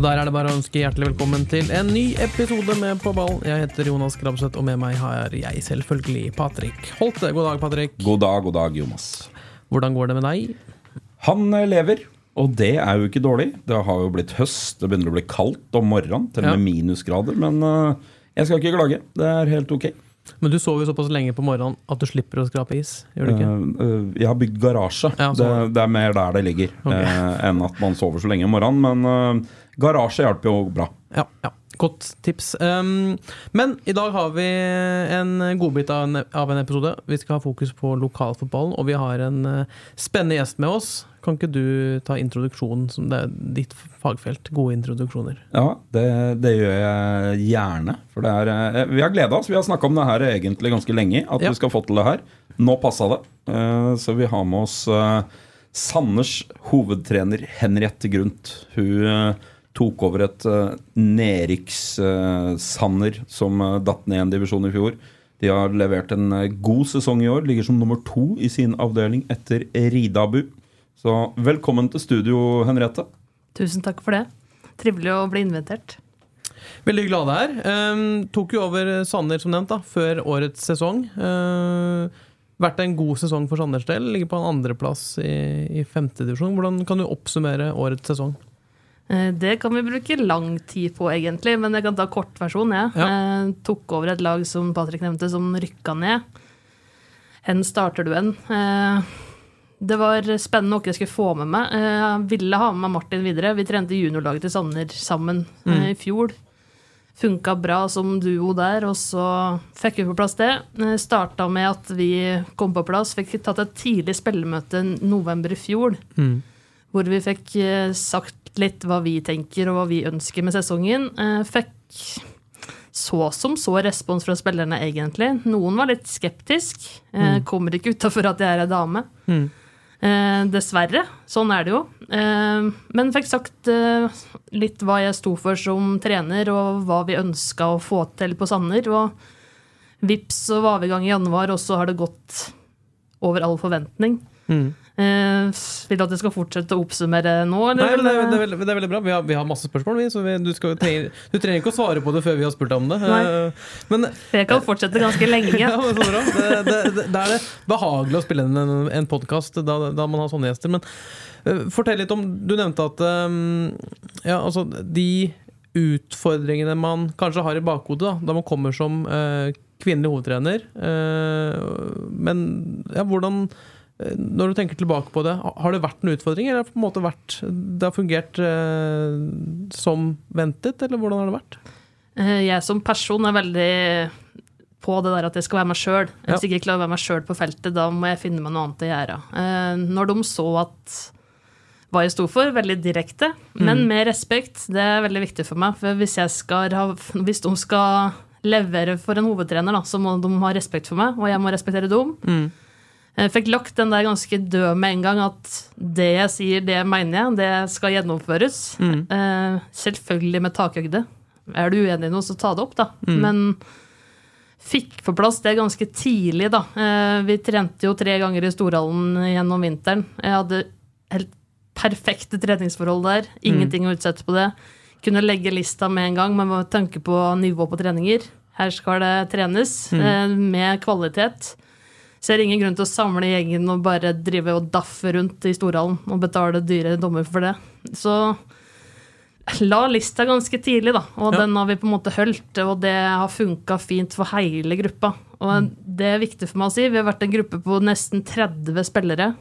Og der er det bare å ønske hjertelig velkommen til en ny episode med På ballen. Jeg heter Jonas Grabseth, og med meg har jeg selvfølgelig Patrick Holte. God dag, Patrick. God dag, god dag, Jonas. Hvordan går det med deg? Han eh, lever, og det er jo ikke dårlig. Det har jo blitt høst, det begynner å bli kaldt om morgenen, til og Ja. med minusgrader. Men eh, jeg skal ikke klage. Det er helt ok. Men du sover jo såpass lenge på morgenen at du slipper å skrape is. Gjør du ikke? Eh, jeg har bygd garasje. Ja, det, det er mer der det ligger, Ok. eh, enn at man sover så lenge om morgenen. Men garasje hjelper jo bra. Ja, ja. Godt tips. Um, men i dag har vi en godbit av en, av en episode. Vi skal ha fokus på lokalfotballen, og vi har en uh, spennende gjest med oss. Kan ikke du ta introduksjonen, som det er ditt fagfelt? Gode introduksjoner. Ja, det, det gjør jeg gjerne. For det er, eh, vi har gleda oss. Vi har snakka om det her egentlig ganske lenge. At Ja. vi skal få til det her. Nå passa det. Uh, Så vi har med oss uh, Sanders hovedtrener Henriette Grundt. Hun tok over et uh, Neriks-Sanner som eh, datt ned en divisjon i fjor. De har levert en eh, god sesong i år. Ligger som nummer to i sin avdeling etter Ridabu. Så velkommen til studio, Henriette. Tusen takk for det. Trivelig å bli invitert. Veldig glad det her. Um, tok jo over Sanner, som nevnt, da, før årets sesong. Uh, vært en god sesong for Sanders del. Ligger på en andreplass i, i femtedivisjon. Hvordan kan du oppsummere årets sesong? Eh, Det kan vi bruke lang tid på, egentlig, men jeg kan ta kortversjonen. Ja. Ja. Eh, Tok over et lag som Patrick nevnte, som rykka ned. Hen starter du en. Eh, Det var spennende noe jeg skulle få med meg. Jeg ville ha med meg Martin videre. Vi trente juniorlaget til Sanner sammen mm. i fjor. Funka bra som duo der, og så fikk vi på plass det. Starta med at vi kom på plass. Fikk tatt et tidlig spillemøte november i fjor. Hvor vi fikk eh, sagt litt hva vi tenker og hva vi ønsker med sesongen. Eh, Fikk så som så respons fra spillerne, egentlig. Noen var litt skeptisk. Mm. Kommer ikke utafor at jeg er ei dame. Eh, dessverre. Sånn er det jo. Eh, men fikk sagt eh, litt hva jeg sto for som trener, og hva vi ønska å få til på Sanner. Og vips, så var vi i gang i januar, og så har det gått over all forventning. Eh, vil du at jeg skal fortsette å oppsummere nå? Nei, men det, er, det, er veldig, det er veldig bra. Vi har, vi har masse spørsmål, vi, så vi, du, skal, trenger, du trenger ikke å svare på det før vi har spurt deg om det. Uh, Men Jeg kan fortsette ganske lenge. ja, så bra. Det, det, er det behagelig å spille inn en, en podkast da, da man har sånne gjester. Men uh, fortell litt om Du nevnte at um, ja, altså, de utfordringene man kanskje har i bakhodet da, da man kommer som uh, kvinnelig hovedtrener. Uh, men ja, hvordan Når du tenker tilbake på det, har det vært en utfordring, eller har det på en måte vært Det har fungert eh, som ventet, eller hvordan har det vært? Eh, Jeg som person er veldig på det der at jeg skal være meg sjøl. Ja. Hvis jeg ikke klarer å være meg sjøl på feltet, da må jeg finne meg noe annet å gjøre. Eh, Når de så at hva jeg sto for, veldig direkte, men med respekt, det er veldig viktig for meg. For hvis, jeg skal ha, hvis de skal levere for en hovedtrener, da, så må de ha respekt for meg, og jeg må respektere dem. Jeg fikk lagt den der ganske død med en gang, at det jeg sier, det mener jeg, det skal gjennomføres. Eh, selvfølgelig med takhøyde. Er du uenig i noe, så ta det opp, da. Men fikk på plass det ganske tidlig, da. Eh, vi trente jo tre ganger i Storhallen gjennom vinteren. Jeg hadde helt perfekte treningsforhold der. Ingenting å utsette på det. Kunne legge lista med en gang, men med tanke på nivå på treninger. Her skal det trenes eh, med kvalitet. Ser ingen grunn til å samle gjengen og bare drive og daffe rundt i Storhallen og betale dyre dommer for det. Så la lista ganske tidlig, da, og Ja. den har vi på en måte holdt, og det har funka fint for hele gruppa. Og det er viktig for meg å si. Vi har vært en gruppe på nesten 30 spillere.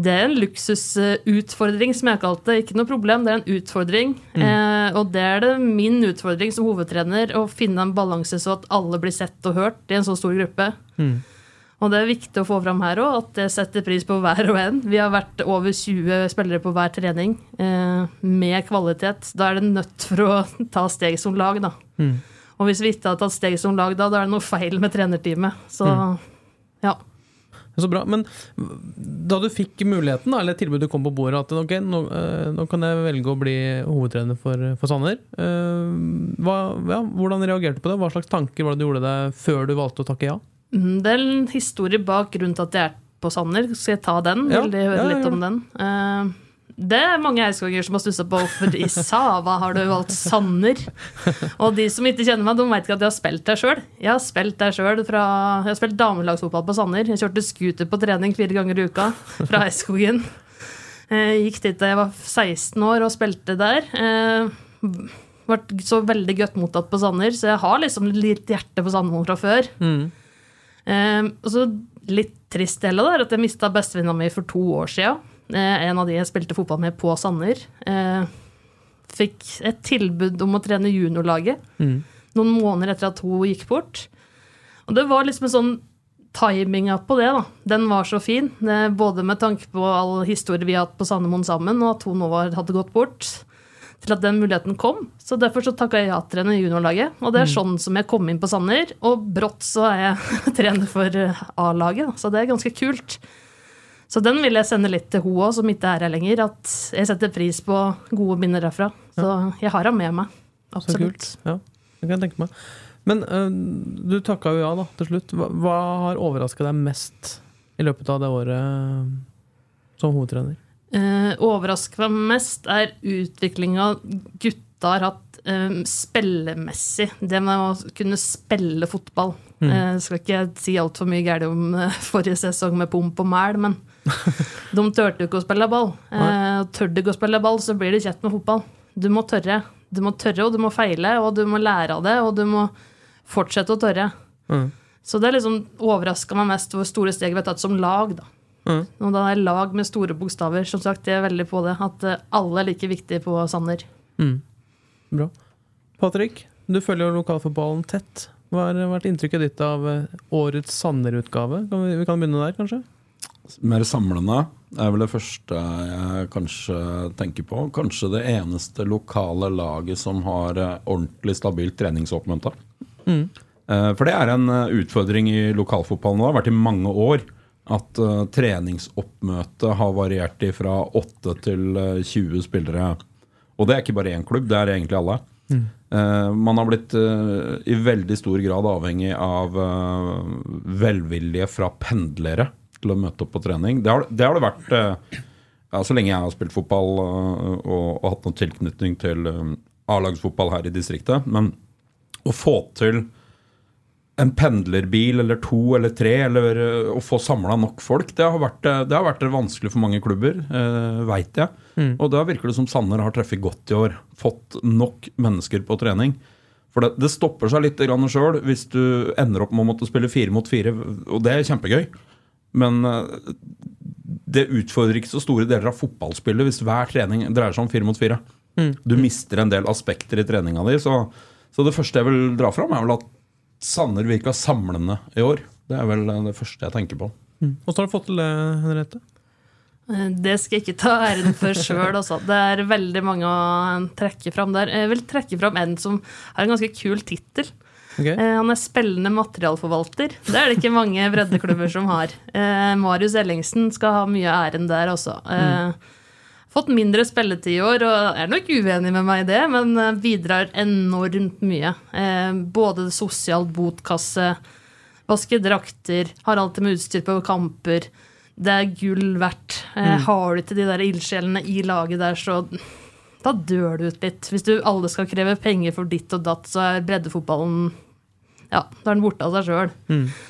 Det er en luksusutfordring, som jeg har kalt det. Ikke noe problem, det er en utfordring. Eh, og det er det min utfordring som hovedtrener, å finne en balanse så at alle blir sett og hørt i en så stor gruppe. Og det er viktig å få fram her òg, at det setter pris på hver og en. Vi har vært over 20 spillere på hver trening eh, med kvalitet. Da er det nødt for å ta steg som lag, da. Og hvis vi ikke har tatt steg som lag da, da er det noe feil med trenerteamet. Så ja. Så bra. Men da du fikk muligheten, eller tilbudet kom på bordet, at ok, nå, eh, nå kan jeg velge å bli hovedtrener for, for Sanner. Eh, hva, ja, hvordan reagerte du på det? Hva slags tanker var det du gjorde deg før du valgte å takke ja? Mm, Det er en historie bak grunnen til at jeg er på Sanner. Skal jeg ta den? Ja, Vil de høre ja, litt om den? Uh, det er mange eiskonger som har stussa på hvorfor i Sava har du valgt Sanner. Og de som ikke kjenner meg, de vet ikke at jeg har spilt der sjøl. Jeg har spilt der fra, jeg har spilt damelagsfotball på Sanner. Jeg kjørte scooter på trening fire ganger i uka fra Eidskogen. Jeg Gikk dit da jeg var 16 år og spilte der. Eh, Ble så veldig godt mottatt på Sanner, så jeg har liksom litt hjerte på Sandmoen fra før. Eh, og så litt trist hele da, er at jeg mista bestevenninna mi for to år sia. Eh, en av de jeg spilte fotball med på Sanner. Eh, fikk et tilbud om å trene juniorlaget noen måneder etter at hun gikk bort. Og det var liksom en sånn timinga på det, da. Den var så fin. Eh, både med tanke på all historie vi har hatt på Sandemoen sammen, og at hun nå hadde gått bort. Til at den muligheten kom. Så derfor så takka jeg ja til henne i juniorlaget. Og det er sånn som jeg kom inn på Sanner. Og brått så er jeg trener for eh, A-laget, så det er ganske kult. Så den vil jeg sende litt til hun òg, som ikke er her lenger. At jeg setter pris på gode minner derfra. Så jeg har henne med meg. Så Absolutt. kult. Ja, det kan jeg tenke meg. Men øh, du takka jo ja da, til slutt. Hva, hva har overraska deg mest i løpet av det året øh, som hovedtrener? Eh, overrasker meg mest er utviklinga gutta har hatt eh, spillemessig. Det med å kunne spille fotball. Eh, skal ikke si altfor mye galt om eh, forrige sesong med pomp og mæl, men de turte ikke å spille ball. Eh, tør du ikke å spille ball, så blir det kjett med fotball. Du må tørre. Du må tørre, og du må feile, og du må lære av det, og du må fortsette å tørre. Mm. Så det liksom overraska meg mest hvor store steg vi har tatt som lag. da. Mm. Og da er lag med store bokstaver. Som sagt, jeg er veldig på det. At eh, alle er like viktige på Sanner. Mm. Bra. Patrick, du følger lokalfotballen tett. Hva har vært inntrykket ditt av øh, årets Sanner-utgave? Vi, vi kan begynne der, kanskje? Mer samlende er vel det første jeg kanskje tenker på. Kanskje det eneste lokale laget som har eh, ordentlig stabilt treningsoppmøte. Mm. Eh, For det er en eh, utfordring i lokalfotballen nå. Det har vært i mange år at uh, treningsoppmøtet har variert fra 8 til eh, 20 spillere. Og det er ikke bare én klubb, det er egentlig alle. Eh, man har blitt uh, i veldig stor grad avhengig av eh, velvilje fra pendlere til å møte opp på trening. Det har det, har det vært eh, ja, så lenge jeg har spilt fotball eh, og, og hatt noen tilknytning til um, A-lagsfotball her i distriktet. Men å få til en pendlerbil eller to eller tre, eller eh, å få samla nok folk, det har vært, eh, det har vært vanskelig for mange klubber, eh, veit jeg. Og da virker det som Sanner har treffet godt i år. Fått nok mennesker på trening. For det, det stopper seg litt sjøl hvis du ender opp med å måtte spille fire mot fire, og det er kjempegøy. Men eh, det utfordrer ikke så store deler av fotballspillet hvis hver trening dreier seg om fire mot fire. Du mister en del aspekter i treninga di. Så, så det første jeg vil dra fram, er vel at Sanner virka samlende i år. Det er vel det første jeg tenker på. Åssen har du fått til det, Henriette? Eh, Det skal jeg ikke ta æren for sjøl, altså. Det er veldig mange å trekke fram der. Jeg vil trekke fram en som har en ganske kul tittel. Ok. Eh, Han er spillende materialforvalter. Det er det ikke mange breddeklubber som har. Eh, Marius Ellingsen skal ha mye æren der også. Eh, Fått mindre spilletid i år, og er nok uenig med meg i det, men eh, bidrar enormt mye. Eh, Både sosialt botkasse, vaske drakter, har alltid med utstyr på kamper. Det er gull verdt. Mm. Har du ikke de der ildsjelene i laget der, så da dør du ut litt. Hvis du alle skal kreve penger for ditt og datt, så er breddefotballen ja, da er den borte av seg sjøl.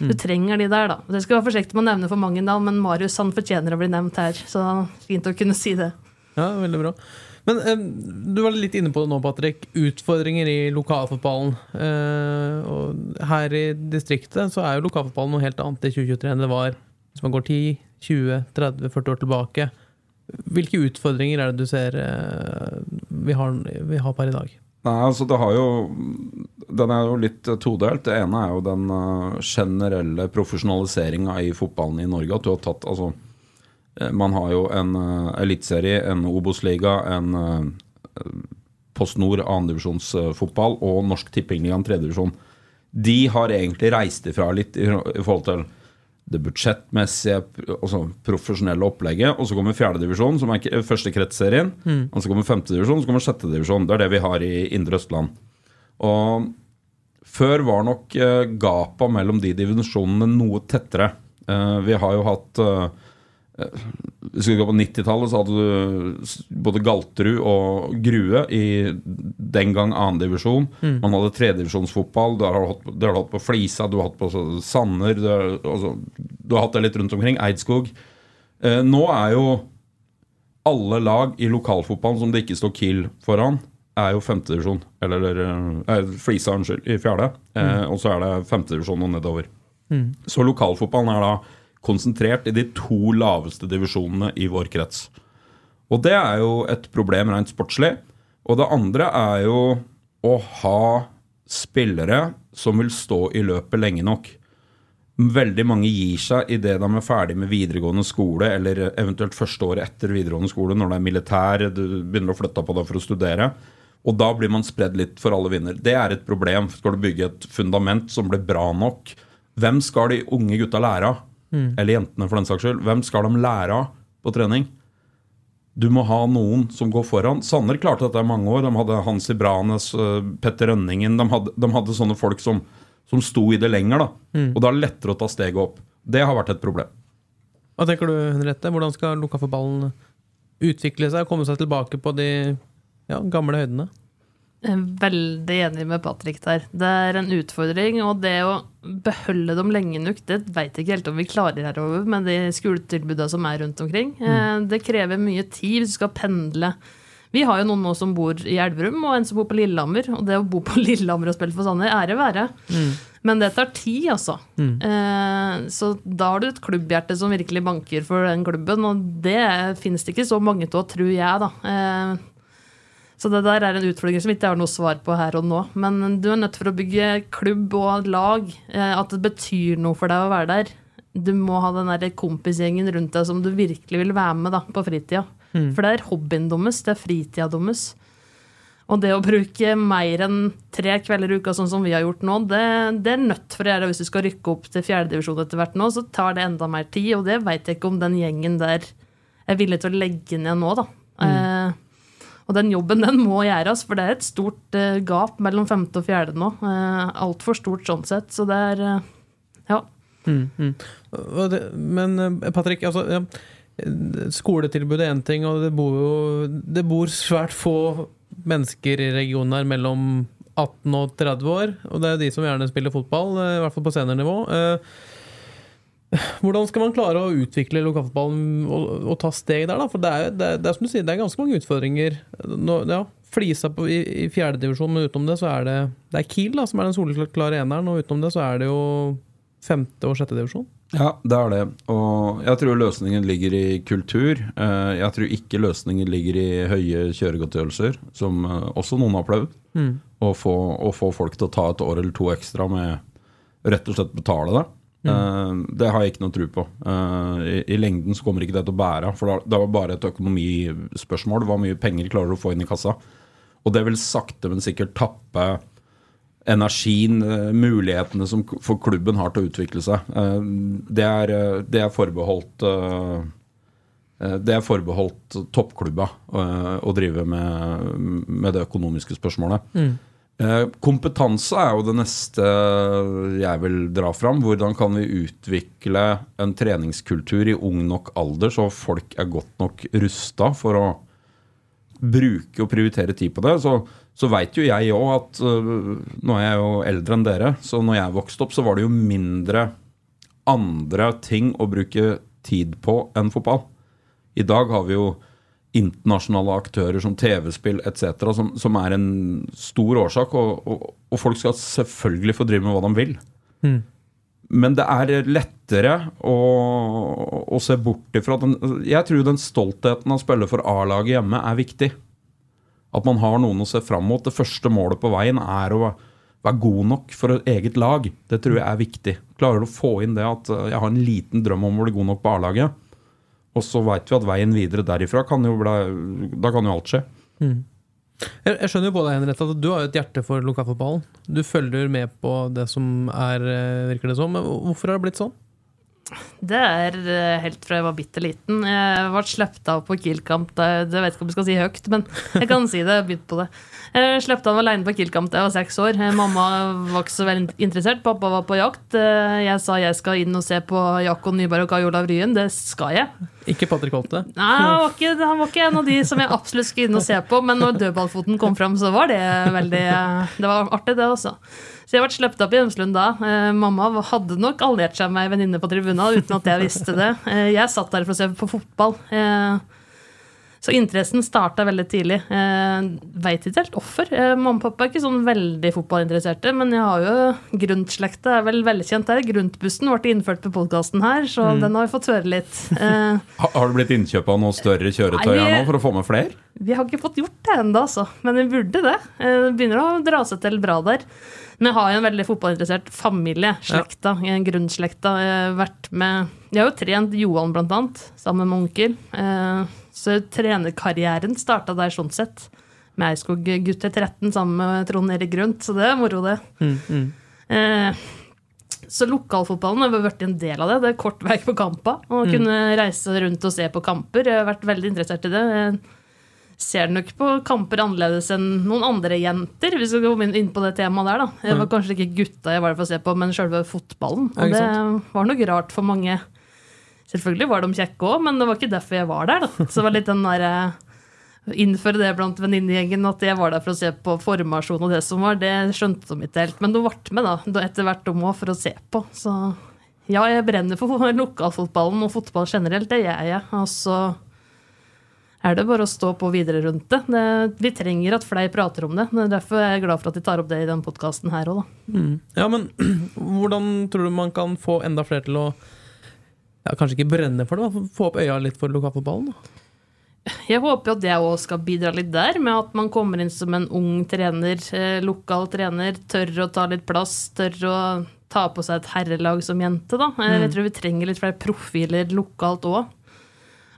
Du trenger de der, da. Jeg skal være forsiktig med å nevne for mange navn, men Marius han fortjener å bli nevnt her. Så fint å kunne si det. Ja, veldig bra. Men eh, du var litt inne på det nå, Patrick. Utfordringer i lokalfotballen. Eh, og her i distriktet så er jo lokalfotballen noe helt annet i 2023 enn det var hvis man går 10, 20-30-40 år tilbake. Hvilke utfordringer er det du ser eh, vi har, vi har per i dag? Nei, altså det har jo Den er jo litt todelt. Det ene er jo den uh, generelle profesjonaliseringa i fotballen i Norge. At du har tatt Altså, eh, man har jo en uh, eliteserie, en Obos-liga, en uh, Post Nord annendivisjonsfotball og Norsk Tippingligaen tredjedivisjon. De har egentlig reist ifra litt i, i forhold til det budsjettmessige, altså profesjonelle opplegget. Og så kommer fjerdedivisjon, som er første kretsserien. Mm. Og så kommer femtedivisjon, så kommer sjettedivisjon. Det er det vi har i Indre Østland. Og før var nok uh, gapa mellom de divisjonene noe tettere. Uh, vi har jo hatt uh, hvis vi går på 90-tallet, så hadde du både Galterud og Grue i den gang annendivisjon. Mm. Man hadde tredivisjonsfotball. Du har hatt, du har hatt på Flisa, du har hatt på Sanner. Du har, altså, du har hatt det litt rundt omkring. Eidskog. Eh, nå er jo alle lag i lokalfotballen som det ikke står Kiel foran, er jo femtedivisjon. Eller, eller er Flisa, unnskyld, i fjerde. Eh, mm. og så er det femtedivisjon og nedover. Mm. Så lokalfotballen er da konsentrert i de to laveste divisjonene i vår krets. Og det er jo et problem rent sportslig. Og det andre er jo å ha spillere som vil stå i løpet lenge nok. Veldig mange gir seg idet de er ferdig med videregående skole, eller eventuelt første året etter videregående skole, når det er militær, du begynner å flytte på deg for å studere. Og da blir man spredd litt for alle vinner. Det er et problem. Skal du bygge et fundament som blir bra nok, hvem skal de unge gutta lære av? Mm. eller jentene for den saks skyld, hvem skal de lære av på trening? Du må ha noen som går foran. Sanner klarte dette i mange år. De hadde Hansi Branes, eh, Petter Rønningen. De hadde, de hadde sånne folk som, som, sto i det lenger. da. Mm. Og da er det lettere å ta steget opp. Det har vært et problem. Hva tenker du, Henriette? Hvordan skal Lokafootballen utvikle seg og komme seg tilbake på de ja, gamle høydene? Veldig enig med Patrick der. Det er en utfordring. Og det å beholde dem lenge nok, det veit ikke helt om vi klarer herover med de skoletilbudene som er rundt omkring. Mm. Eh, det krever mye tid hvis du skal pendle. Vi har jo noen nå som bor i Elverum, og en som bor på Lillehammer. Og det å bo på Lillehammer og spille for Sanner, ære være. Mm. Men det tar tid, altså. Mm. Eh, så da har du et klubbhjerte som virkelig banker for den klubben, og det finnes det ikke så mange av, tror jeg, da. Så det der er en utfordring som ikke har noe svar på her og nå. Men du er nødt for å bygge klubb og lag. Eh, at det betyr noe for deg å være der. Du må ha den der kompisgjengen rundt deg som du virkelig vil være med da, på fritida. Mm. For det er hobbyen deres, det er fritida deres. Og det å bruke mer enn tre kvelder i uka, sånn som vi har gjort nå, det, det er nødt for å gjøre hvis du skal rykke opp til fjerdedivisjon etter hvert nå, så tar det enda mer tid. Og det veit jeg ikke om den gjengen der er villig til å legge ned nå, da. Mm. Eh, og den jobben den må gjøres, for det er et stort uh, gap mellom femte og fjerde nå. Uh, Altfor stort sånn sett. Så det er uh, ja. Mm, mm. Men Patrick, altså, ja, skoletilbud er én ting, og det bor jo det bor svært få mennesker i regionen her mellom 18 og 30 år. Og det er de som gjerne spiller fotball, i hvert fall på seniornivå. Uh, hvordan skal man klare å utvikle lokalfotballen og, og, ta steg der? da? For det er, det, er, det er, som du sier, det er ganske mange utfordringer. Nå, ja, Flisa på, i, i fjerdedivisjon, men utenom det så er det Det er Kiel da, som er den soleklare eneren, og utenom det så er det jo femte- og sjettedivisjon. Ja, det er det. Og jeg tror løsningen ligger i kultur. Eh, jeg tror ikke løsningen ligger i høye kjøregodtgjørelser, som eh, også noen har prøvd. Mm. Å, få, å få folk til å ta et år eller to ekstra med rett og slett betale det. Mm. Uh, det har jeg ikke noe tro på. Uh, i, i, lengden så kommer ikke det til å bære. For det var bare et økonomispørsmål. Hvor mye penger klarer du å få inn i kassa? Og det vil sakte, men sikkert tappe energien, uh, mulighetene som for klubben har til å utvikle seg. Det er, det, er, forbeholdt det er forbeholdt toppklubba å drive med, med, det økonomiske spørsmålet. Mm. Eh, kompetanse er jo det neste jeg vil dra fram. Hvordan kan vi utvikle en treningskultur i ung nok alder, så folk er godt nok rusta for å bruke og prioritere tid på det? Så, så veit jo jeg òg at uh, Nå er jeg jo eldre enn dere, så når jeg vokste opp, så var det jo mindre andre ting å bruke tid på enn fotball. I dag har vi jo internasjonale aktører som TV-spill etc., som, som, er en stor årsak. Og, og, og, folk skal selvfølgelig få drive med hva de vil. Mm. Men det er lettere å, å se bort ifra den Jeg tror den stoltheten av å spille for A-laget hjemme er viktig. At man har noen å se fram mot. Det første målet på veien er å være god nok for eget lag. Det tror jeg er viktig. Klarer du å få inn det at eh, jeg har en liten drøm om å bli god nok på A-laget, og så veit vi at veien videre derifra kan jo bli Da kan jo alt skje. Jeg, jeg skjønner jo på deg, Henriette, at du har jo et hjerte for lokalfotballen. Du følger med på det som er, eh, virker det som. Men hvorfor har det blitt sånn? Det er eh, helt fra jeg var bitte liten. Jeg ble sluppet av på Kiel-kamp. da- vet ikke om jeg skal si høyt, men jeg kan si det. Jeg begynt på det. Jeg sluppet av alene på Kiel-kamp da jeg var seks år. Mamma var ikke så veldig interessert. Pappa var på jakt. Jeg sa jeg skal inn og se på Jakob Nyberg og Kai Olav Ryen. Det skal jeg. Ikke Patrick Holte. Nei, han var, ikke, han var ikke en av de som jeg absolutt skulle inn og se på, men når dødballfoten kom fram, så var det veldig Det var artig, det også. Så jeg ble sluppet opp i Ømslund da. Eh, mamma hadde nok alliert seg med ei venninne på tribunen uten at jeg visste det. Eh, jeg satt der for å se på fotball. Eh, så interessen starta veldig tidlig. Eh, Veit ikke helt hvorfor. Eh, mamma og pappa er ikke sånn veldig fotballinteresserte, men jeg har jo Grundt-slekta er vel velkjent der. Grundtbussen ble innført på podkasten her, så den har vi fått høre litt. Eh, Ha- Har det blitt innkjøp av noe større kjøretøy her nå for å få med flere? vi har ikke fått gjort det ennå, altså. Men vi burde det. Eh, Det begynner å dra seg til bra der. Men jeg har jo en veldig fotballinteressert familie. Slekta. Ja. Grunnslekta. Jeg har vært med Jeg har jo trent Johan, blant annet, sammen med onkel. Eh, Så trenerkarrieren starta der sånn sett. Med Eidskog gutt til 13 sammen med Trond Erik Grønt, så det er moro, det. Eh, så lokalfotballen har vært en del av det. Det er kort vei på kampa. Å kunne reise rundt og se på kamper. Jeg har vært veldig interessert i det. Jeg ser nok på kamper annerledes enn noen andre jenter, hvis vi skal komme inn- på det temaet der. da. Jeg var kanskje ikke gutta jeg var der for å se på, men sjølve fotballen. Og det var nok rart for mange. Selvfølgelig var de kjekke òg, men det var ikke derfor jeg var der. da. Så det var litt den der, Innføre det blant venninnegjengen at jeg var der for å se på formasjon og det som var, det skjønte de ikke helt. Men de ble med da, etter hvert de òg, for å se på. Så ja, jeg brenner for lokalfotballen og fotball generelt, det gjør jeg. Og så er det bare å stå på videre rundt det. det. Vi trenger at flere prater om det. det er derfor er jeg glad for at de tar opp det i denne podkasten her òg, da. Ja, men hvordan tror du man kan få enda flere til å ja, Kanskje ikke brenne for det, men få opp øya litt for lokalfotballen? Jeg håper jo at det òg skal bidra litt der, med at man kommer inn som en ung trener, eh, lokal trener, tør å ta litt plass, tør å ta på seg et herrelag som jente. da. Eh, Jeg tror vi trenger litt flere profiler lokalt òg.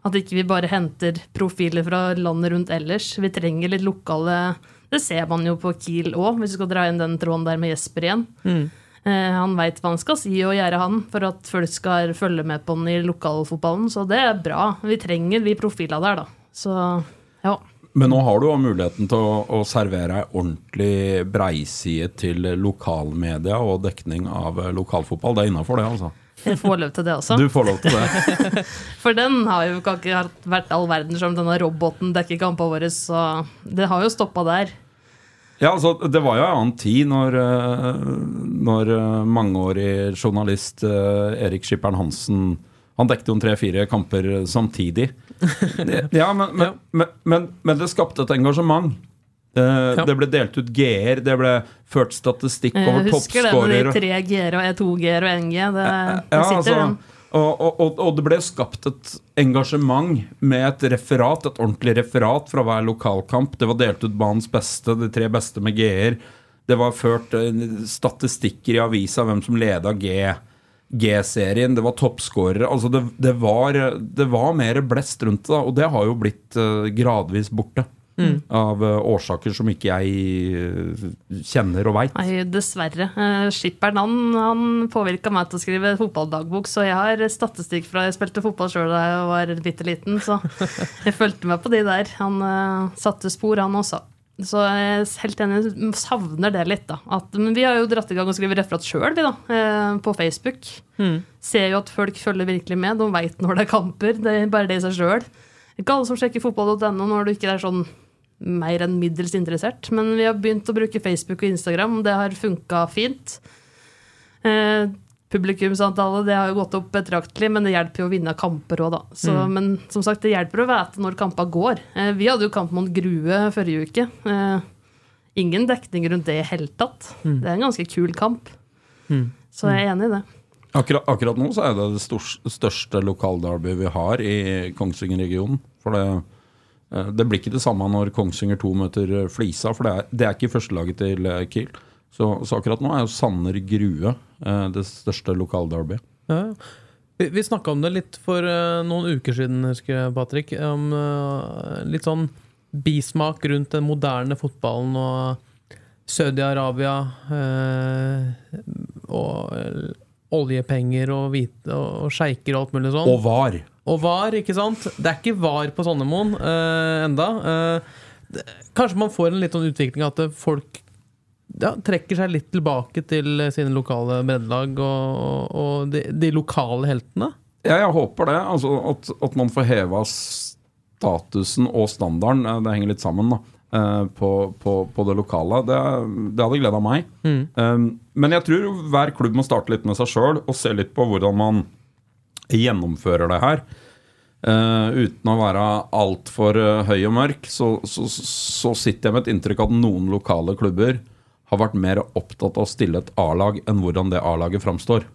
At ikke vi bare henter profiler fra landet rundt ellers. Vi trenger litt lokale Det ser man jo på Kiel òg, hvis vi skal dra inn den tråden der med Jesper igjen. Eh, Han veit hva han skal si og gjøre, han, for at folk skal følge med på han i lokalfotballen. Så det er bra. Vi trenger vi profiler der, da. Så ja. Men nå har du jo muligheten til å, å servere ei ordentlig breiside til lokalmedia og dekning av eh, lokalfotball. Det er innafor, det, altså. Jeg får lov til det også. Du får lov til det. For den har jo ikke vært all verden som denne roboten dekker kampene våre, så det har jo stoppa der. Ja, altså, Det var jo en annen tid når, eh, når eh, mangeårig journalist eh, Erik Skipperen Hansen Han dekket jo tre-fire kamper samtidig. Ja, men, men, men, men, men det skapte et engasjement. Det, Ja. det ble delt ut G-er, det ble ført statistikk over Jeg husker det med de tre G-er og E2 G-er og 1G. Det, det Ja, sitter altså, den. Og, og, og, det ble skapt et engasjement med et referat, et ordentlig referat fra hver lokalkamp. Det var delt ut banens beste, de tre beste med G-er. Det var ført statistikker i avisa hvem som leda. G-serien, det var toppskårere. Altså det, det, det var mer blest rundt det, og det har jo blitt eh, gradvis borte. Av eh, årsaker som ikke jeg eh, kjenner og veit. Nei, dessverre. Eh, Skipperen han, han påvirka meg til å skrive fotballdagbok, så jeg har statistikk fra jeg spilte fotball sjøl da jeg var bitte liten, så jeg fulgte med på de der. Han uh, satte spor, han også. Så jeg er helt enig, savner det litt, da. At, men vi har jo dratt i gang og skrevet referat sjøl, vi, da. eh, På Facebook. Ser jo at folk følger virkelig med. De veit når det er kamper. Det er bare det i seg sjøl. Ikke alle som sjekker fotball.no når du ikke er sånn mer enn middels interessert. Men vi har begynt å bruke Facebook og Instagram. Det har funka fint. Eh, publikumsantallet det har jo gått opp betraktelig, men det hjelper jo å vinne kamper òg, da. Så, Men som sagt, det hjelper å vite når kampene går. Eh, vi hadde jo kamp mot Grue forrige uke. Eh, ingen dekning rundt det i hele tatt. Det er en ganske kul kamp. Så jeg er enig i det. Akkurat, akkurat nå så er det det største lokalderby vi har i Kongsvinger-regionen. For det, det blir ikke det samme når Kongsvinger 2 møter eh, Flisa, for det er, det er ikke førstelaget til eh, Kiel. Så, så akkurat nå er jo Sanner Grue eh, det største lokalderbyet. Ja. Vi, vi snakka om det litt for eh, noen uker siden, husker jeg, Patrick. Om eh, litt sånn bismak rundt den moderne fotballen og Saudi-Arabia eh, og eh, oljepenger og, hvite, og sjeiker og alt mulig sånn. Og VAR. Og VAR, ikke sant? Det er ikke VAR på Sonnemoen uh, enda. Uh, det, kanskje man får en litt sånn utvikling at folk ja, trekker seg litt tilbake til sine lokale breddelag og, og de, de lokale heltene. Ja, jeg håper det. Altså at, at man får heva statusen og standarden. eh, Det henger litt sammen, da. eh, På, på, på det lokale. Det, det hadde gleda meg. Um, Men jeg tror hver klubb må starte litt med seg sjøl og se litt på hvordan man gjennomfører det her. Uh, uten å være altfor uh, høy og mørk, så, så, så sitter jeg med et inntrykk at noen lokale klubber har vært mer opptatt av å stille et A-lag enn hvordan det A-laget framstår.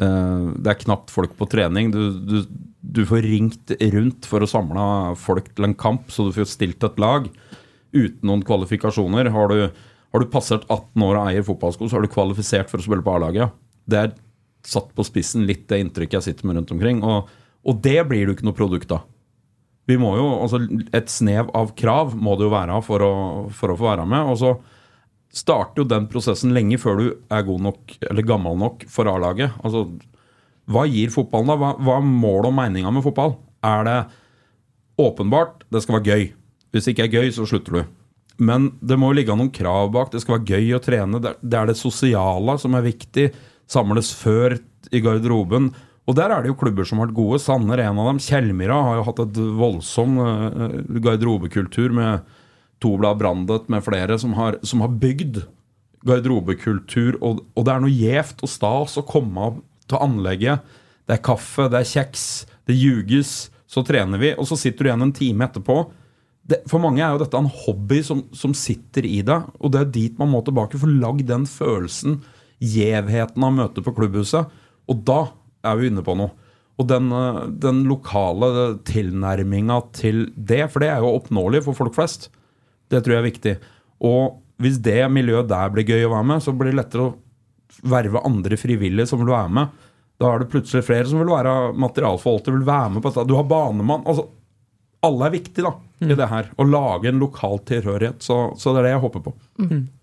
Eh, det er knapt folk på trening. Du, du, du får ringt rundt for å samle folk til en kamp, så du får stilt et lag uten noen kvalifikasjoner. Har du, har du passert 18 år og eier fotballsko, så er du kvalifisert for å spille på A-laget. Det er satt på spissen litt det inntrykket jeg sitter med rundt omkring. Og, og det blir jo ikke noe produkt av. Vi må jo, altså Et snev av krav må det jo være for å, for å få være med. Og så starter jo den prosessen lenge før du er god nok eller gammel nok for A-laget. Altså, hva gir fotballen, da? Hva, hva er målet og meninga med fotball? Er det åpenbart det skal være gøy? Hvis det ikke er gøy, så slutter du. Men det må jo ligge noen krav bak. Det skal være gøy å trene. Det er- det sosiale som er viktig. Samles før i garderoben. Og der er det jo klubber som har vært gode. Sanner er en av dem. Kjellmyra har jo hatt et voldsom eh, garderobekultur med Toblad Brandet med flere som har, som har bygd garderobekultur. Og, og det er noe gjevt og stas å komme av til anlegget. Det er kaffe, det er kjeks, det ljuges. Så trener vi, og så sitter du igjen en time etterpå. Det, for mange er jo dette en hobby som, som sitter i deg, og det er dit man må tilbake. For lag den følelsen, gjevheten av møtet på klubbhuset. Og da er vi inne på noe. Og den, eh, den lokale tilnærminga til det, for det er jo oppnåelig for folk flest. Det tror jeg er viktig. Og hvis det miljøet der blir gøy å være med, så blir det lettere å verve andre frivillige som vil være med. Da er det plutselig flere som vil være materialforvalter, vil være med på dette. Du har banemann. altså Alle er viktige da, i det her. Å lage en lokal tilhørighet. Så, så det er det jeg håper på.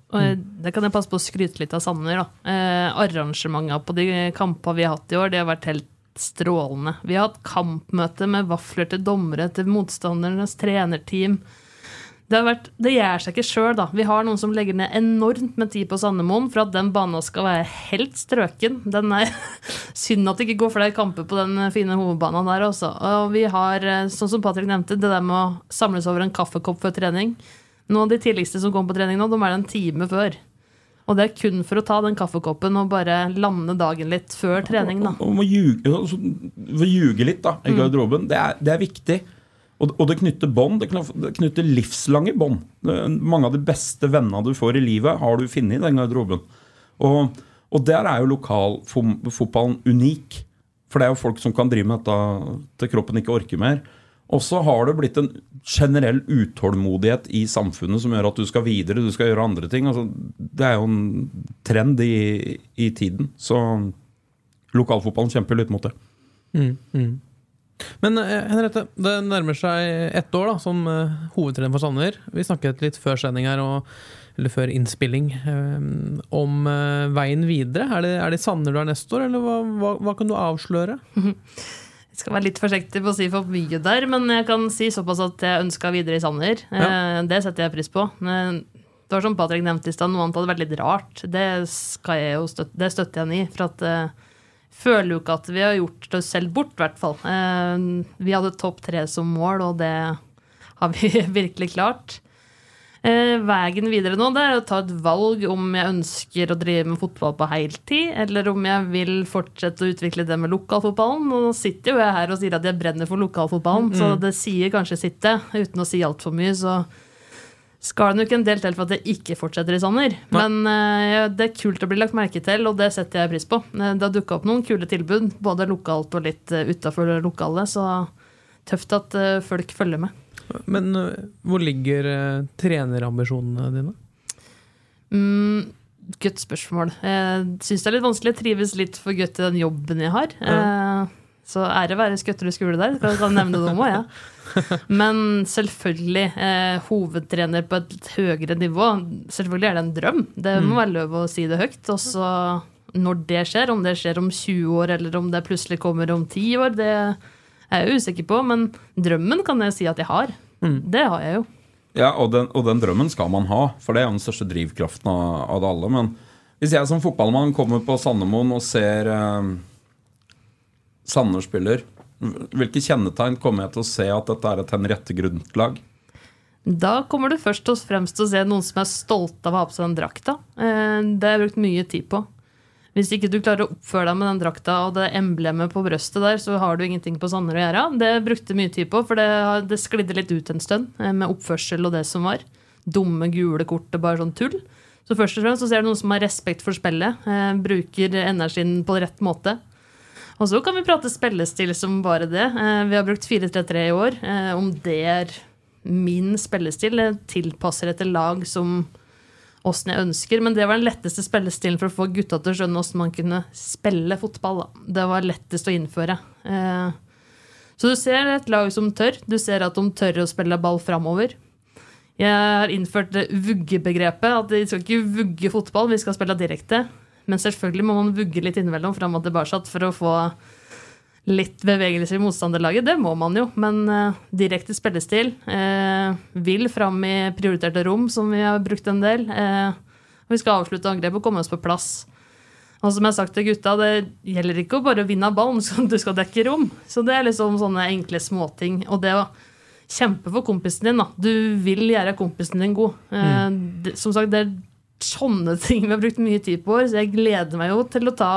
Og eh, det kan jeg passe på å skryte litt av Sanner. da. Eh, Arrangementene på de kampene vi har hatt i år, det har vært helt strålende. Vi har hatt kampmøte med vafler til dommere, til motstandernes trenerteam. Det, har vært, det gjør seg ikke sjøl, da. Vi har noen som legger ned enormt med tid på Sandemoen for at den banen skal være helt strøken. Den er Synd at det ikke går flere kamper på den fine hovedbanen der også. Og vi har, eh, sånn som Patrick nevnte, det der med å samles over en kaffekopp før trening. Noen av de tidligste som kommer på trening nå, de er det en time før. Og det er kun for å ta den kaffekoppen og bare lande dagen litt før trening, da. Ljuge, altså, ljuge litt da, i garderoben. Det, er, det er viktig. Og, og det knytter bånd. Det knytter- livslange bånd. Mange av de beste vennene du får i livet, har du funnet i den garderoben. Og, og der er jo lokalfotballen unik. For det er jo folk som kan drive med dette til kroppen ikke orker mer. Og så har det blitt en generell utålmodighet i samfunnet som gjør at du skal videre, du skal gjøre andre ting. Altså, det er jo en trend i, i tiden. Så lokalfotballen kjemper litt mot det. Men eh, Henriette, det nærmer seg ett år da, som eh, hovedtrener for Sanner. Vi snakket litt før sending her, og, eller før innspilling, eh, om veien videre. Er det, er det Sanner du er neste år, eller hva, hva, hva kan du avsløre? Jeg skal være litt forsiktig på å si for mye der, men jeg kan si såpass at jeg ønska videre i Sanner. Eh, Det setter jeg pris på. Det var som Patrick nevnte i stad, noe annet hadde vært litt rart. Det, skal jeg jo støtte, det støtter jeg han i. For at føler jo ikke at vi har gjort oss selv bort, i hvert fall. Eh, Vi hadde topp tre som mål, og det har vi virkelig klart. Eh, veien videre nå det er å ta et valg om jeg ønsker å drive med fotball på heltid, eller om jeg vil fortsette å utvikle det med lokalfotballen. Og nå sitter jo jeg her og sier at jeg brenner for lokalfotballen, så det sier kanskje sitt. Uten å si altfor mye, så skal det nok en del til for at det ikke fortsetter i sommer. Men eh, det er kult å bli lagt merke til, og det setter jeg pris på. Eh, Det har dukka opp noen kule tilbud, både lokalt og litt uh, utafor lokalet, så tøft at eh, folk følger med. Men hvor ligger trenerambisjonene dine? Mm, godt spørsmål. Jeg syns det er litt vanskelig. Jeg trives litt for godt i den jobben jeg har. Ja. Så ære være Skøtterud skole der. Kan, kan nevne det òg, ja. Men selvfølgelig, eh, hovedtrener på et høyere nivå. Selvfølgelig er det en drøm. Det må være lov å si det høyt. Og så når det skjer, om det skjer om 20 år eller om det plutselig kommer om 10 år, det er jeg usikker på. Men drømmen kan jeg si at jeg har. Det har jeg jo. Ja, og den, og den drømmen skal man ha, for det er jo den største drivkraften av, av det alle. Men hvis jeg som fotballmann kommer på Sandemoen og ser eh, Sanner spiller, hvilke kjennetegn kommer jeg til å se at dette er et Henriette Grundt-lag? Da kommer du først og fremst til å se noen som er stolte av å ha på seg den drakta. Eh, Det har jeg brukt mye tid på. Hvis ikke du klarer å oppføre deg med den drakta og det emblemet på brøstet der, så har du ingenting på Sanner å gjøre. Det brukte mye tid på, for det, det sklidde litt ut en stund eh, med oppførsel og det som var. Dumme, gule kort og bare sånn tull. Så først og fremst så ser du noen som har respekt for spillet, eh, bruker energien på rett måte. Og så kan vi prate spillestil som bare det. Eh, Vi har brukt 4-3-3 i år. Eh, Om det er min spillestil, det tilpasser etter lag som åssen jeg ønsker. Men det var den letteste spillestilen for å få gutta til å skjønne åssen man kunne spille fotball. Det var lettest å innføre. Eh, Så du ser et lag som tør. Du ser at de tør å spille ball framover. Jeg har innført det vuggebegrepet. At de skal ikke vugge fotball, vi skal spille direkte. Men selvfølgelig må man vugge litt innimellom fram og tilbake for å få litt bevegelse i motstanderlaget. Det må man jo, men uh, direkte spillestil Uh, vil fram i prioriterte rom, som vi har brukt en del. Uh, vi skal avslutte angrepet og komme oss på plass. Og som jeg har sagt til gutta, det gjelder ikke å bare vinne ballen, så du skal dekke rom. Så det er liksom sånne enkle småting. Og det å kjempe for kompisen din, da. Du vil gjøre kompisen din god. Eh, det, som sagt, det er sånne ting vi har brukt mye tid på, så jeg gleder meg jo til å ta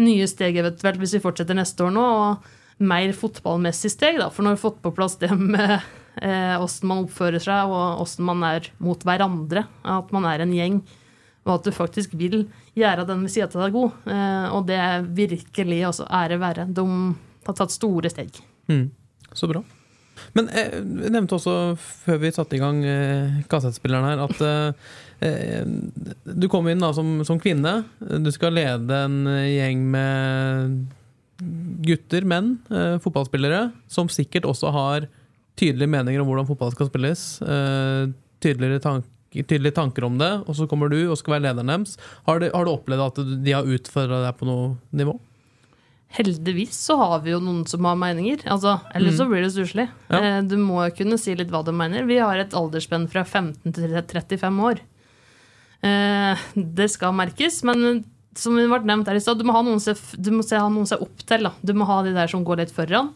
nye steg eventuelt hvis vi fortsetter neste år nå, og mer fotballmessig steg, da. For nå har vi fått på plass det med eh, man oppfører seg, og åssen man er mot hverandre. At man er en gjeng. Og at du faktisk vil gjøre den ved siden av deg god. Eh, og det er virkelig også ære være. De har tatt store steg. Så bra. Men eh, jeg nevnte også før vi satte i gang eh, kassettspilleren her, at eh, eh, du kom inn da som, som kvinne. Du skal lede en eh, gjeng med gutter, menn, eh, fotballspillere, som sikkert også har tydelige meninger om hvordan fotball skal spilles. Eh, tydeligere tanker tydelige tanker om det, og så kommer du og skal være lederen deres. Har du, har du opplevd at de har utfordra deg på noe nivå? Heldigvis så har vi jo noen som har meninger. Altså, ellers så blir det stusslig. Ja. Eh, Du må jo kunne si litt hva du mener. Vi har et aldersspenn fra 15 til 35 år. Eh, Det skal merkes, men som det ble nevnt her i stad, du må ha noen se, må se, ha noen å se opp til. Da. Du må ha de der som går litt foran.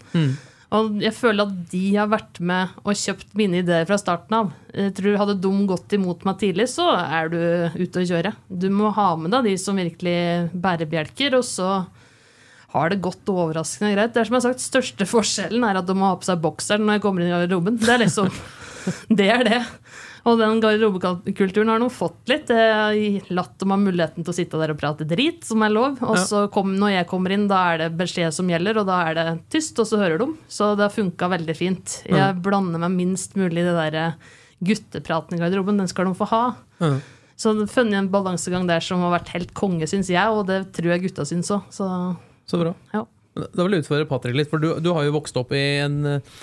Og jeg føler at de har vært med og kjøpt mine ideer fra starten av. Jeg tror Hadde de gått imot meg tidlig, så er du ute å kjøre. Du må ha med deg de som virkelig bærebjelker, og så har det gått overraskende greit. Det er som jeg har sagt, største forskjellen er at de må ha på seg bokseren når jeg kommer inn i garderoben. Det er liksom Det er det. Og den garderobekulturen har nå fått litt. Jeg har latt dem ha muligheten til å sitte der og prate drit, som er lov. Og så kom, når jeg kommer inn, da er det beskjed som gjelder, og da er det tyst, og så hører de. Så det har funka veldig fint. Jeg blander meg minst mulig i det derre guttepraten i garderoben. Den skal de få ha. Mm. Så funnet en balansegang der som har vært helt konge, syns jeg, og det tror jeg gutta syns òg. Så Så bra. ja. Da vil jeg utfordre Patrick litt, for du, du har jo vokst opp i en eh,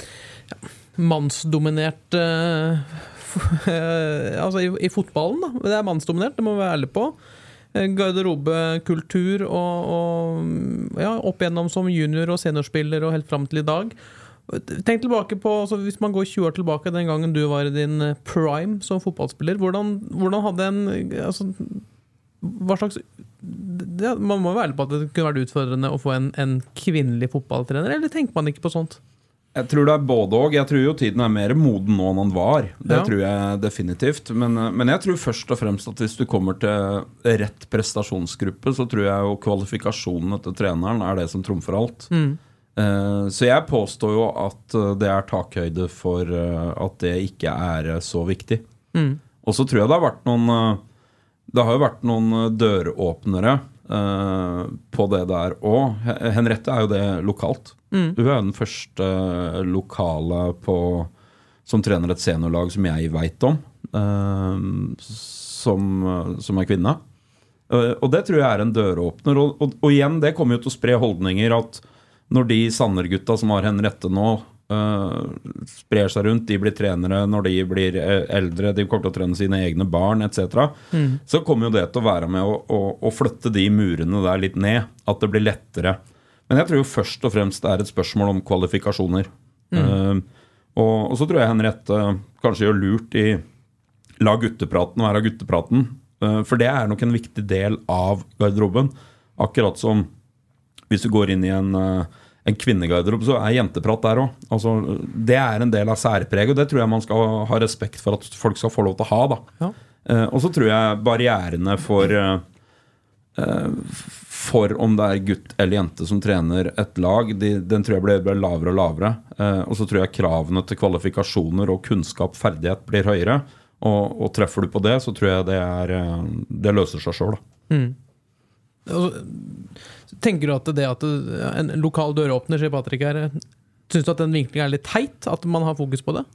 ja, mannsdominert eh, eh, Altså i, i fotballen, da. Det er mannsdominert, det må vi være ærlige på. Eh, Garderobekultur og, og ja, opp igjennom som junior- og seniorspiller og helt fram til i dag. Tenk tilbake på, altså Hvis man går 20 år tilbake, den gangen du var i din eh, prime som fotballspiller. Hvordan, hvordan hadde en altså, Hva slags det, Man må være ærlig på at det kunne vært utfordrende å få en, en kvinnelig fotballtrener, eller tenker man ikke på sånt? Jeg tror det er både og. Jeg tror jo tiden er mer moden nå enn den var. Det Ja. tror jeg definitivt. Men, eh, men jeg tror først og fremst at hvis du kommer til rett prestasjonsgruppe, så tror jeg jo kvalifikasjonene til treneren er det som trumfer alt. Eh, Så jeg påstår jo at eh, det er takhøyde for at det ikke er så viktig. Og så tror jeg det har vært noen Det har jo vært noen døråpnere på det der òg. Henriette er jo det lokalt. Hun er den første lokale på, som trener et seniorlag som jeg veit om, eh, som, som er kvinne. Eh, og det tror jeg er en døråpner. Og, og, og igjen, det kommer jo til å spre holdninger at når de Sanner-gutta som har Henriette nå, Uh, sprer seg rundt, de blir trenere når de blir eh, eldre, de kommer til å trene sine egne barn etc., så kommer jo det til å være med å, å, å flytte de murene der litt ned. At det blir lettere. Men jeg tror jo først og fremst det er et spørsmål om kvalifikasjoner. Eh, og, og så tror jeg Henriette kanskje gjør lurt i la guttepraten være guttepraten. Uh, For det er nok en viktig del av garderoben. Akkurat som hvis du går inn i en, uh, en kvinnegarderobe, så er jenteprat der òg. Altså, det er en del av særpreget, og det tror jeg man skal ha respekt for at folk skal få lov til å ha. Da. Ja. Og så tror jeg barrierene for for om det er gutt eller jente som trener et lag, de, den tror jeg blir, blir lavere og lavere. Eh, og så tror jeg kravene til kvalifikasjoner og kunnskap, ferdighet, blir høyere. Og, og treffer du på det, så tror jeg det, er, eh, det løser seg sjøl. Og, tenker du at det at en lokal døråpner, sier Patrick her, syns du at den vinklinga er litt teit? At man har fokus på det?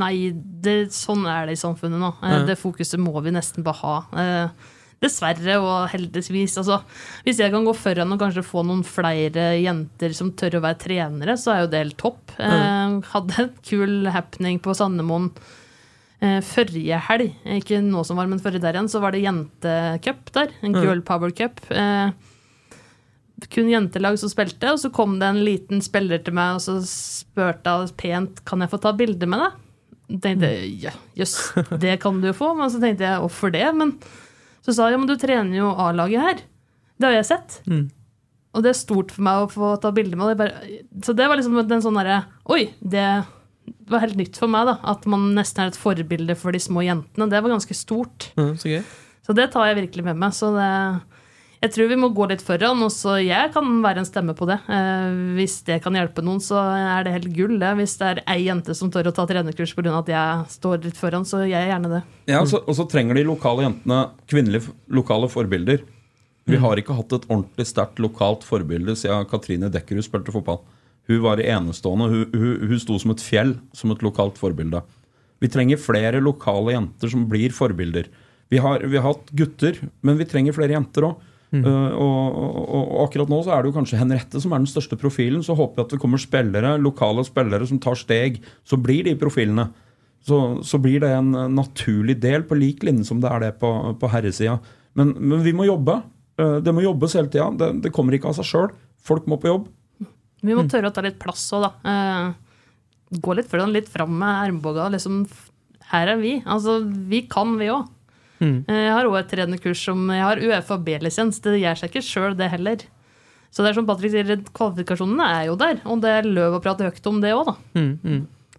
Nei, det, sånn er det i samfunnet nå. Eh, Ja. Det fokuset må vi nesten bare ha. Eh, Dessverre og heldigvis. Altså, hvis jeg kan gå foran og kanskje få noen flere jenter som tør å være trenere, så er jo det helt topp. Eh, hadde en kul happening på Sandemoen eh, forrige helg. Ikke nå som var, men forrige der igjen, så var det jentecup der. En girl power cup. Eh, kun jentelag som spilte, og så kom det en liten spiller til meg og så spurte jeg pent kan jeg få ta bilde med deg. tenkte jeg ja, jøss, det kan du jo få. Men så tenkte jeg hvorfor det? Men så sa hun ja, men du trener jo A-laget her. Det har jeg sett. Og det er stort for meg å få ta bilde med. det. Så det var liksom den sånn derre Oi, det var helt nytt for meg, da. At man nesten er et forbilde for de små jentene. Det var ganske stort. Mm, så. Så det tar jeg virkelig med meg. Så det, jeg tror vi må gå litt foran, og så jeg kan være en stemme på det. Eh, hvis det kan hjelpe noen, så er det helt gull. Det. Hvis det er ei jente som tør å ta trenerkurs pga. at jeg står litt foran, så gjør jeg gjerne det. Ja, så- og så trenger de lokale jentene kvinnelige lokale forbilder. Vi har ikke hatt et ordentlig sterkt lokalt forbilde siden Katrine Dekkerud spilte fotball. Hun var enestående. Hun, hun, hun sto som et fjell, som et lokalt forbilde. Vi trenger flere lokale jenter som blir forbilder. Vi har, vi har hatt gutter, men vi trenger flere jenter òg. Og, og, og akkurat nå så er det jo kanskje Henriette som er den største profilen. Så håper jeg at det kommer spillere, lokale spillere som tar steg. Så blir de profilene. Så, så blir det en eh, naturlig del, på lik linje som det er det på, på herresida. Men, men vi må jobbe. Eh, Det må jobbes hele tida. Det, det kommer ikke av seg sjøl. Folk må på jobb. Vi må tørre å ta litt plass òg, da. Uh, gå litt foran, litt fram med armbåga. Liksom, her er vi. Altså, vi kan, vi òg. Jeg har òg et trenerkurs som Jeg har Uefa B-lisens. Det gjør seg ikke sjøl, det heller. Så det er som Patrick sier, kvalifikasjonene er jo der. Og det er løv å prate høyt om det òg, da.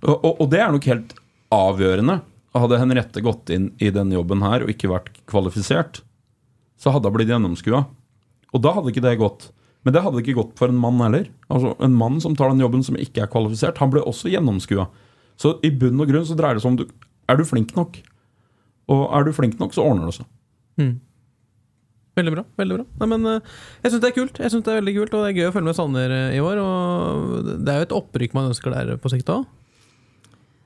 Og, og, og det er nok helt avgjørende. Hadde Henriette gått inn i denne jobben her og ikke vært kvalifisert, så hadde hun blitt gjennomskua. Og da hadde ikke det gått. Men det hadde ikke gått for en mann heller. Altså En mann som tar den jobben som ikke er kvalifisert, han ble også gjennomskua. Så i bunn og grunn så dreier det seg om du, er du flink nok. Og er du flink nok, så ordner det seg. Veldig bra. veldig bra Nei, men, eh, Jeg syns det er kult, Jeg synes det er veldig kult og det er gøy å følge med Sanner eh, i år. Og Det er jo et opprykk man ønsker der på sikt òg.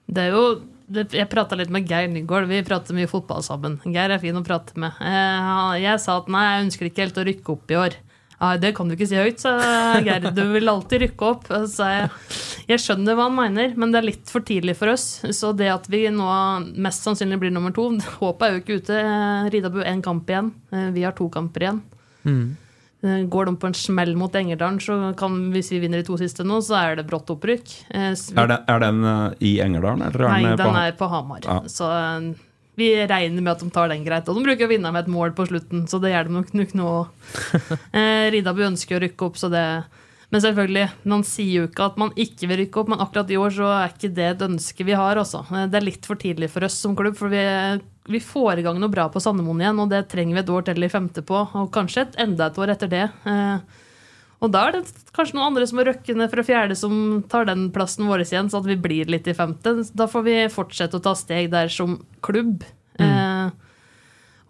Det er jo det, Jeg prata litt med Geir Nygaard. Vi prater mye fotball sammen. Geir er fin å prate med. Eh, jeg sa at nei, jeg ønsker ikke helt å rykke opp i år. Ja, det kan du ikke si høyt, sa Geir. Du vil alltid rykke opp. Så jeg jeg skjønner hva han mener, men det er litt for tidlig for oss. Så det at vi nå mest sannsynlig blir nummer to Håpet er jo ikke ute. Eh, Ridabu én kamp igjen. Eh, Vi har to kamper igjen. Mm. Går de på en smell mot Engerdalen, så kan, hvis vi vinner de to siste nå, så er det brått opprykk. Eh, Er, det, er den eh, i Engerdalen, eller er Nei, den, eh, den er på Hamar. Ja. Så eh, vi regner med at de tar den greit. Og de bruker å vinne med et mål på slutten, så det gjør de nok, nok nå òg. Eh, Ridabu ønsker å rykke opp, så det Men selvfølgelig, man sier jo ikke at man ikke vil rykke opp, men akkurat i år så er ikke det et ønske vi har, også. Eh, Det er litt for tidlig for oss som klubb, for vi, vi får i gang noe bra på Sandemoen igjen, og det trenger vi et år til i femte på, og kanskje et, enda et år etter det. Eh, Og da er det kanskje noen andre som har røkket ned fra fjerde, som tar den plassen vår igjen, så at vi blir litt i femte. Da får vi fortsette å ta steg der som klubb. Eh,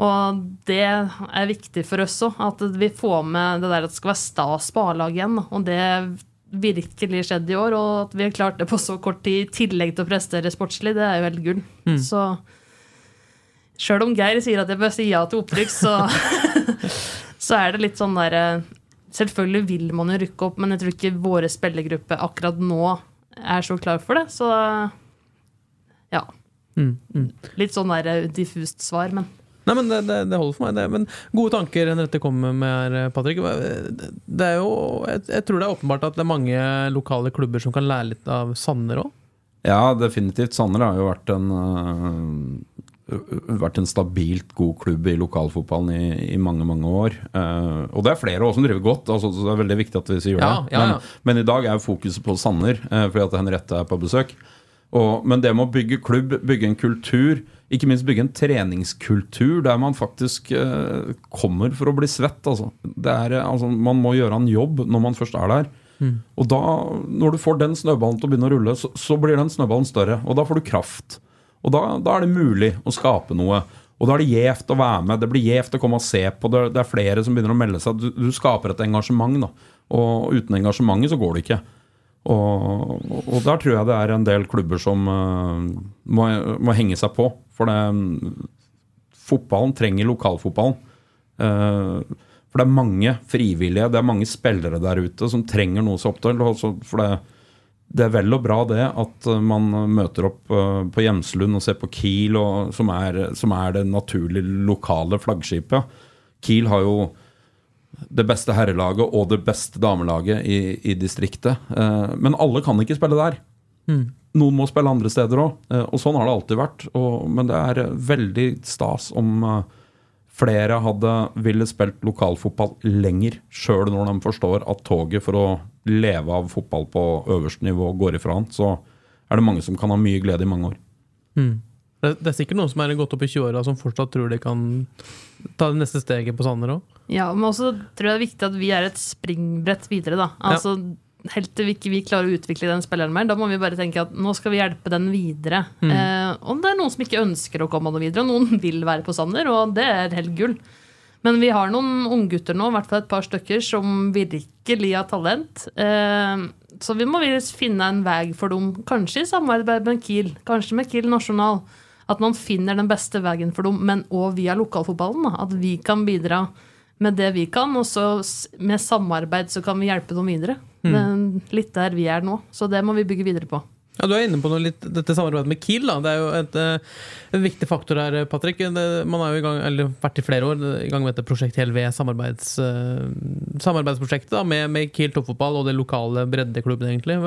og det er viktig for oss òg, at vi får med det der at det skal være stas på A-laget igjen. Og det virkelig skjedd i år, og at vi har klart det på så kort tid, i tillegg til å prestere sportslig, det er jo helt gull. Så sjøl om Geir sier at jeg bør si ja til opprykk, så, så er det litt sånn derre Selvfølgelig vil man jo rykke opp, men jeg tror ikke våre spillergruppe akkurat nå er så klar for det. Så ja. Litt sånn der diffust svar, men Nei, men det, det, det holder for meg. Det. Men gode tanker Henriette kommer med her, Patrick. Det er jo, jeg, jeg tror det er åpenbart at det er mange lokale klubber som kan lære litt av Sanner òg. Ja, definitivt. Sanner har jo vært en øh, vært en stabilt god klubb i lokalfotballen i, i mange mange år. Uh, og det er flere også som driver godt, altså, så det er veldig viktig at vi sier Ja, det. ja, ja. Men, men i dag er fokuset på Sanner, uh, fordi at Henriette er på besøk. Og, men det med å bygge klubb, bygge en kultur, ikke minst bygge en treningskultur der man faktisk uh, kommer for å bli svett. Altså. Det er, eh, altså, man må gjøre en jobb når man først er der. Og da, når du får den snøballen til å begynne å rulle, så, så blir den snøballen større. Og da får du kraft. Og da, da er det mulig å skape noe. Og da er det gjevt å være med. Det blir gjevt å komme og se på. Det, det er flere som begynner å melde seg. Du, du skaper et engasjement. Da. Og uten engasjementet så går det ikke. Og, og der tror jeg det er en del klubber som uh, må, må henge seg på. For det, fotballen trenger lokalfotballen. Uh, for det er mange frivillige, det er mange spillere der ute som trenger noe så opptil. For det, det er vel og bra det at eh, man møter opp eh, på Gjemslund og ser på Kiel, og, som, er, som er det naturlige lokale flaggskipet. Kiel har jo det beste herrelaget og det beste damelaget i, i distriktet. Eh, men alle kan ikke spille der. Noen må spille andre steder òg, og sånn har det alltid vært. Og, men det er veldig stas om flere hadde ville spilt lokalfotball lenger, sjøl når de forstår at toget for å leve av fotball på øverste nivå går ifra han. Så er det mange som kan ha mye glede i mange år. Det, det er sikkert noen som er gått opp i 20-åra som fortsatt tror de kan ta det neste steget på Sanner òg. Ja, men også tror jeg det er viktig at vi er et springbrett videre, da. Altså, Helt til vi ikke vi klarer å utvikle den spilleren mer, da må vi bare tenke at nå skal vi hjelpe den videre. Eh, om det er noen som ikke ønsker å komme noe videre, og noen vil være på Sanner, og det er helt gull. Men vi har noen unggutter nå, i hvert fall et par stykker, som virkelig har talent. Eh, så vi må finne en vei for dem, kanskje i samarbeid med Kiel, kanskje med Kiel Nasjonal. At man finner den beste veien for dem, men òg via lokalfotballen. At vi kan bidra med det vi kan, og så med samarbeid så kan vi hjelpe dem videre. Er litt der vi er nå, så det må vi bygge videre på. Ja, Du er inne på noe litt, dette samarbeidet med Kiel. Da. Det er jo et, eh, en viktig faktor her, Patrick. Man har jo i gang, eller vært i flere år i gang med dette Prosjekt Hel samarbeids, eh, samarbeidsprosjektet da, med, med Kiel toppfotball og det lokale breddeklubben. egentlig.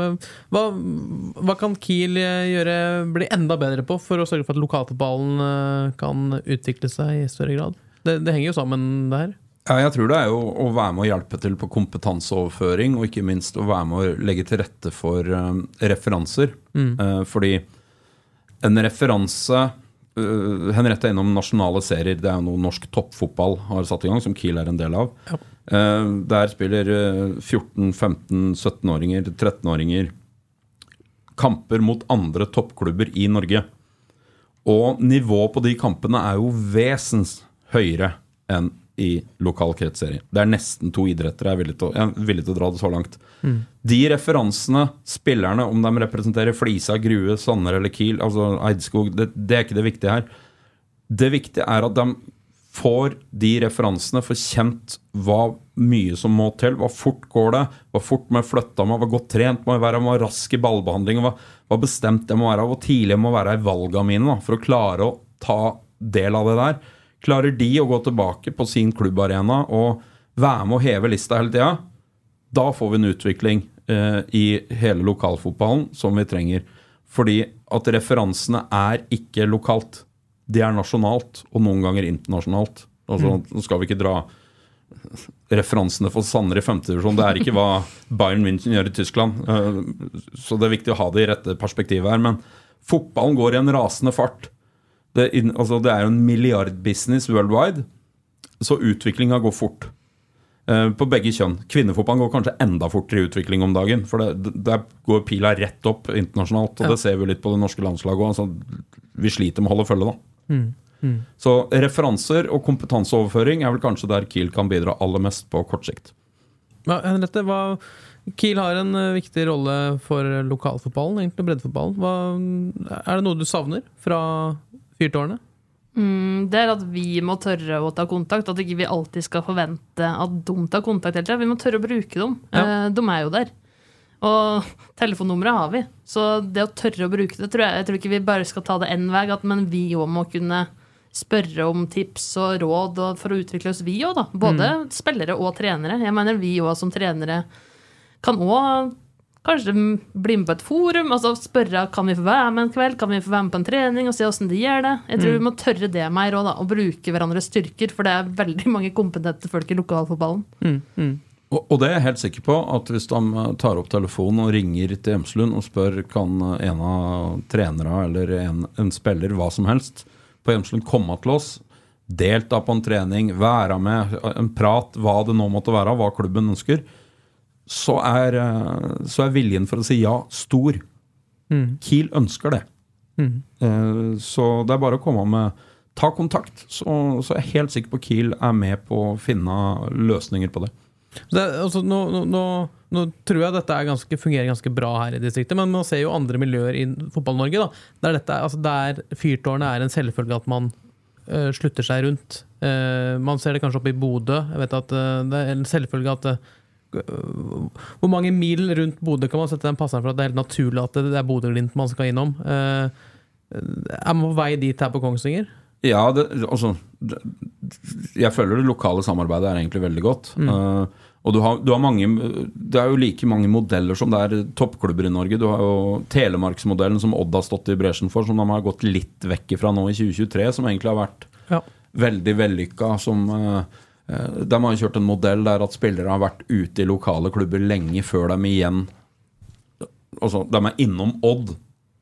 Hva, hva kan Kiel eh, gjøre, bli enda bedre på for å sørge for at lokalfotballen kan utvikle seg i større grad? Det, det henger jo sammen, det her. Ja, jeg tror det er jo å være med å hjelpe til på kompetanseoverføring, og ikke minst å være med å legge til rette for eh, referanser. Eh, fordi en referanse uh, Henriette er innom nasjonale serier. Det er jo noe norsk toppfotball har satt i gang, som Kiel er en del av. Eh, der spiller eh, 14-, 15-, 17-åringer, 13-åringer kamper mot andre toppklubber i Norge. Og nivået på de kampene er jo vesens høyere enn i lokal kretsserie. Det er nesten to idretter. Jeg er villig til å, jeg er villig til å dra det så langt. De referansene, spillerne, om de representerer Flisa, Grue, Sanner eller Kiel, altså Eidskog, det, det er ikke det viktige her. Det viktige er at de får de referansene, får kjent hva mye som må til. Hva fort går det? Hva fort må jeg flytte meg? Hva godt trent må jeg være? Hva rask i ballbehandling? Hva, hva bestemt jeg må være? Hvor tidlig jeg må være i valgene mine da, for å klare å ta del av det der. Klarer de å gå tilbake på sin klubbarena og være med å heve lista hele tida, da får vi en utvikling eh, i hele lokalfotballen som vi trenger. Fordi at referansene er ikke lokalt. De er nasjonalt, og noen ganger internasjonalt. Altså, Nå skal vi ikke dra referansene for Sanner i femtedivisjon. Det er ikke hva Bayern München gjør i Tyskland. Eh, Så det er viktig å ha det i rette perspektivet her. Men fotballen går i en rasende fart. Det, altså, det er jo en milliardbusiness worldwide, så utviklinga går fort. eh, på begge kjønn. Kvinnefotballen går kanskje enda fortere i utvikling om dagen. For det, der går pila rett opp internasjonalt, og Ja. det ser vi litt på det norske landslaget òg. Altså, vi sliter med å holde følge, da. Mm, mm. Så referanser og kompetanseoverføring er vel kanskje der Kiel kan bidra aller mest på kort sikt. Ja, Henriette, hva, Kiel har en eh, viktig rolle for lokalfotballen, egentlig breddefotballen. Hva, er det noe du savner fra fyrtårnet? Mm, det er at vi må tørre å ta kontakt. At ikke vi alltid skal forvente at de tar kontakt hele tida. Vi må tørre å bruke dem. Ja. Eh, de er jo der. Og telefonnummeret har vi. Så det å tørre å bruke det, tror jeg, jeg tror ikke vi bare skal ta det én vei, men vi òg må kunne spørre om tips og råd og for å utvikle oss, vi òg, da. Både spillere og trenere. Jeg mener vi òg som trenere kan òg kanskje bli med på et forum. altså Spørre kan vi få være med en kveld, kan vi få være med på en trening og se åssen de gjør det. Jeg tror vi må tørre det mer òg. Og bruke hverandres styrker. For det er veldig mange kompetente folk i lokalfotballen. Mm, mm. Og, og det er jeg helt sikker på at hvis de eh, tar opp telefonen og ringer til Emslund og spør kan en av trenere eller en, en spiller hva som helst på Emslund komme til oss, delta på en trening, være med, en prat, hva det nå måtte være, hva klubben ønsker, så er, eh, så er viljen for å si ja stor. Mm. Kiel ønsker det. Mm. Eh, Så det er bare å komme med Ta kontakt, så, så er jeg helt sikker på Kiel er med på å finne løsninger på det. Det, altså, nå, nå, nå, tror jeg dette er ganske, fungerer ganske bra her i distriktet, men man ser jo andre miljøer i Fotball-Norge der, dette, er- altså, der fyrtårnet er en selvfølge at man uh, slutter seg rundt. Uh, man ser det kanskje oppe i Bodø. Jeg vet at uh, Det er en selvfølge at øh, Hvor mange mil rundt Bodø kan man sette den passeren for at det er helt naturlig at det, er Bodø-Glimt man skal innom? Eh, er man på vei dit her på Kongsvinger? Ja, det, altså Jeg føler det lokale samarbeidet er egentlig veldig godt. Eh, og du har, du har mange Det er jo like mange modeller som det er toppklubber i Norge. Du har jo Telemarksmodellen som Odd har stått i bresjen for, som de har gått litt vekk ifra nå i 2023, som egentlig har vært Ja. veldig vellykka. Som eh, De har kjørt en modell der at spillere har vært ute i lokale klubber lenge før de igjen Altså, de er innom Odd,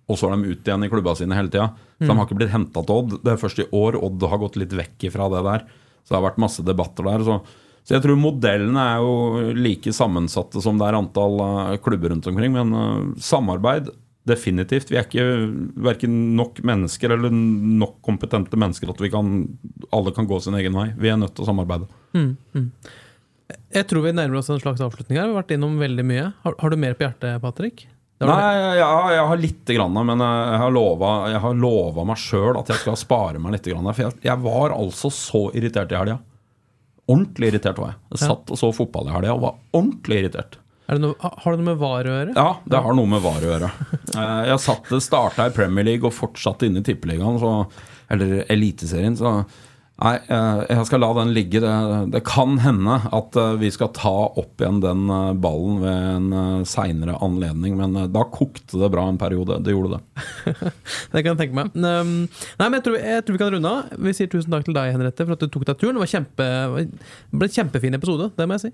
og så er de ute igjen i klubba sine hele tida. Mm. de har ikke blitt henta til Odd. Det er først i år Odd har gått litt vekk fra det der. Så det har vært masse debatter der. Så, så jeg tror modellene er jo like sammensatte som det er antall eh, klubber rundt omkring. Men uh, samarbeid, definitivt. Vi er ikke verken nok mennesker eller nok kompetente mennesker at vi kan, alle kan gå sin egen vei. Vi er nødt til å samarbeide. Mm, mm. Jeg tror vi nærmer oss en slags avslutning her. Vi har vært innom veldig mye. Har, har du mer på hjertet, Patrick? Nei, jeg, jeg, har lite grann, men jeg har lova, meg sjøl at jeg skal spare meg litt. Grann, for jeg, jeg var altså så irritert i helga. Ordentlig irritert var jeg. Jeg satt og så fotball i helga og var ordentlig irritert. Er det noe, har det noe med VAR å gjøre? Ja, det har noe med VAR å gjøre. Eh, Jeg satt, starta i Premier League og fortsatte inne i Tippeligaen, eller Eliteserien, så Nei, eh, jeg skal la den ligge. Det, det kan hende at eh, vi skal ta opp igjen den eh, ballen ved en seinere anledning, men da kokte det bra en periode. Det gjorde det. Det kan jeg tenke meg. Nei, men jeg tror, jeg tror vi kan runde av. Vi sier tusen takk til deg, Henriette, for at du tok deg turen. Det var kjempe, det ble en kjempefin episode, det må jeg si.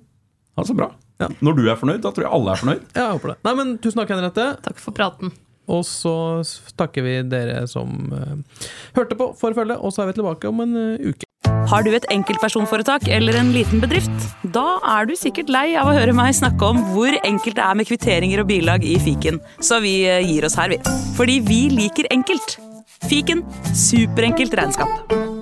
Altså bra. Ja. Når du er fornøyd, da tror jeg alle er fornøyd. Ja, jeg håper det. Nei, men Tusen takk, Henriette. Takk for praten. Og så takker vi dere som eh, hørte på for følget, og så er vi tilbake om en eh, uke. Har du et enkeltpersonforetak eller en liten bedrift? Da er du sikkert lei av å høre meg snakke om hvor enkelt det er med kvitteringer og bilag i fiken, så vi eh, gir oss her, vi. Fordi vi liker enkelt. Fiken superenkelt regnskap.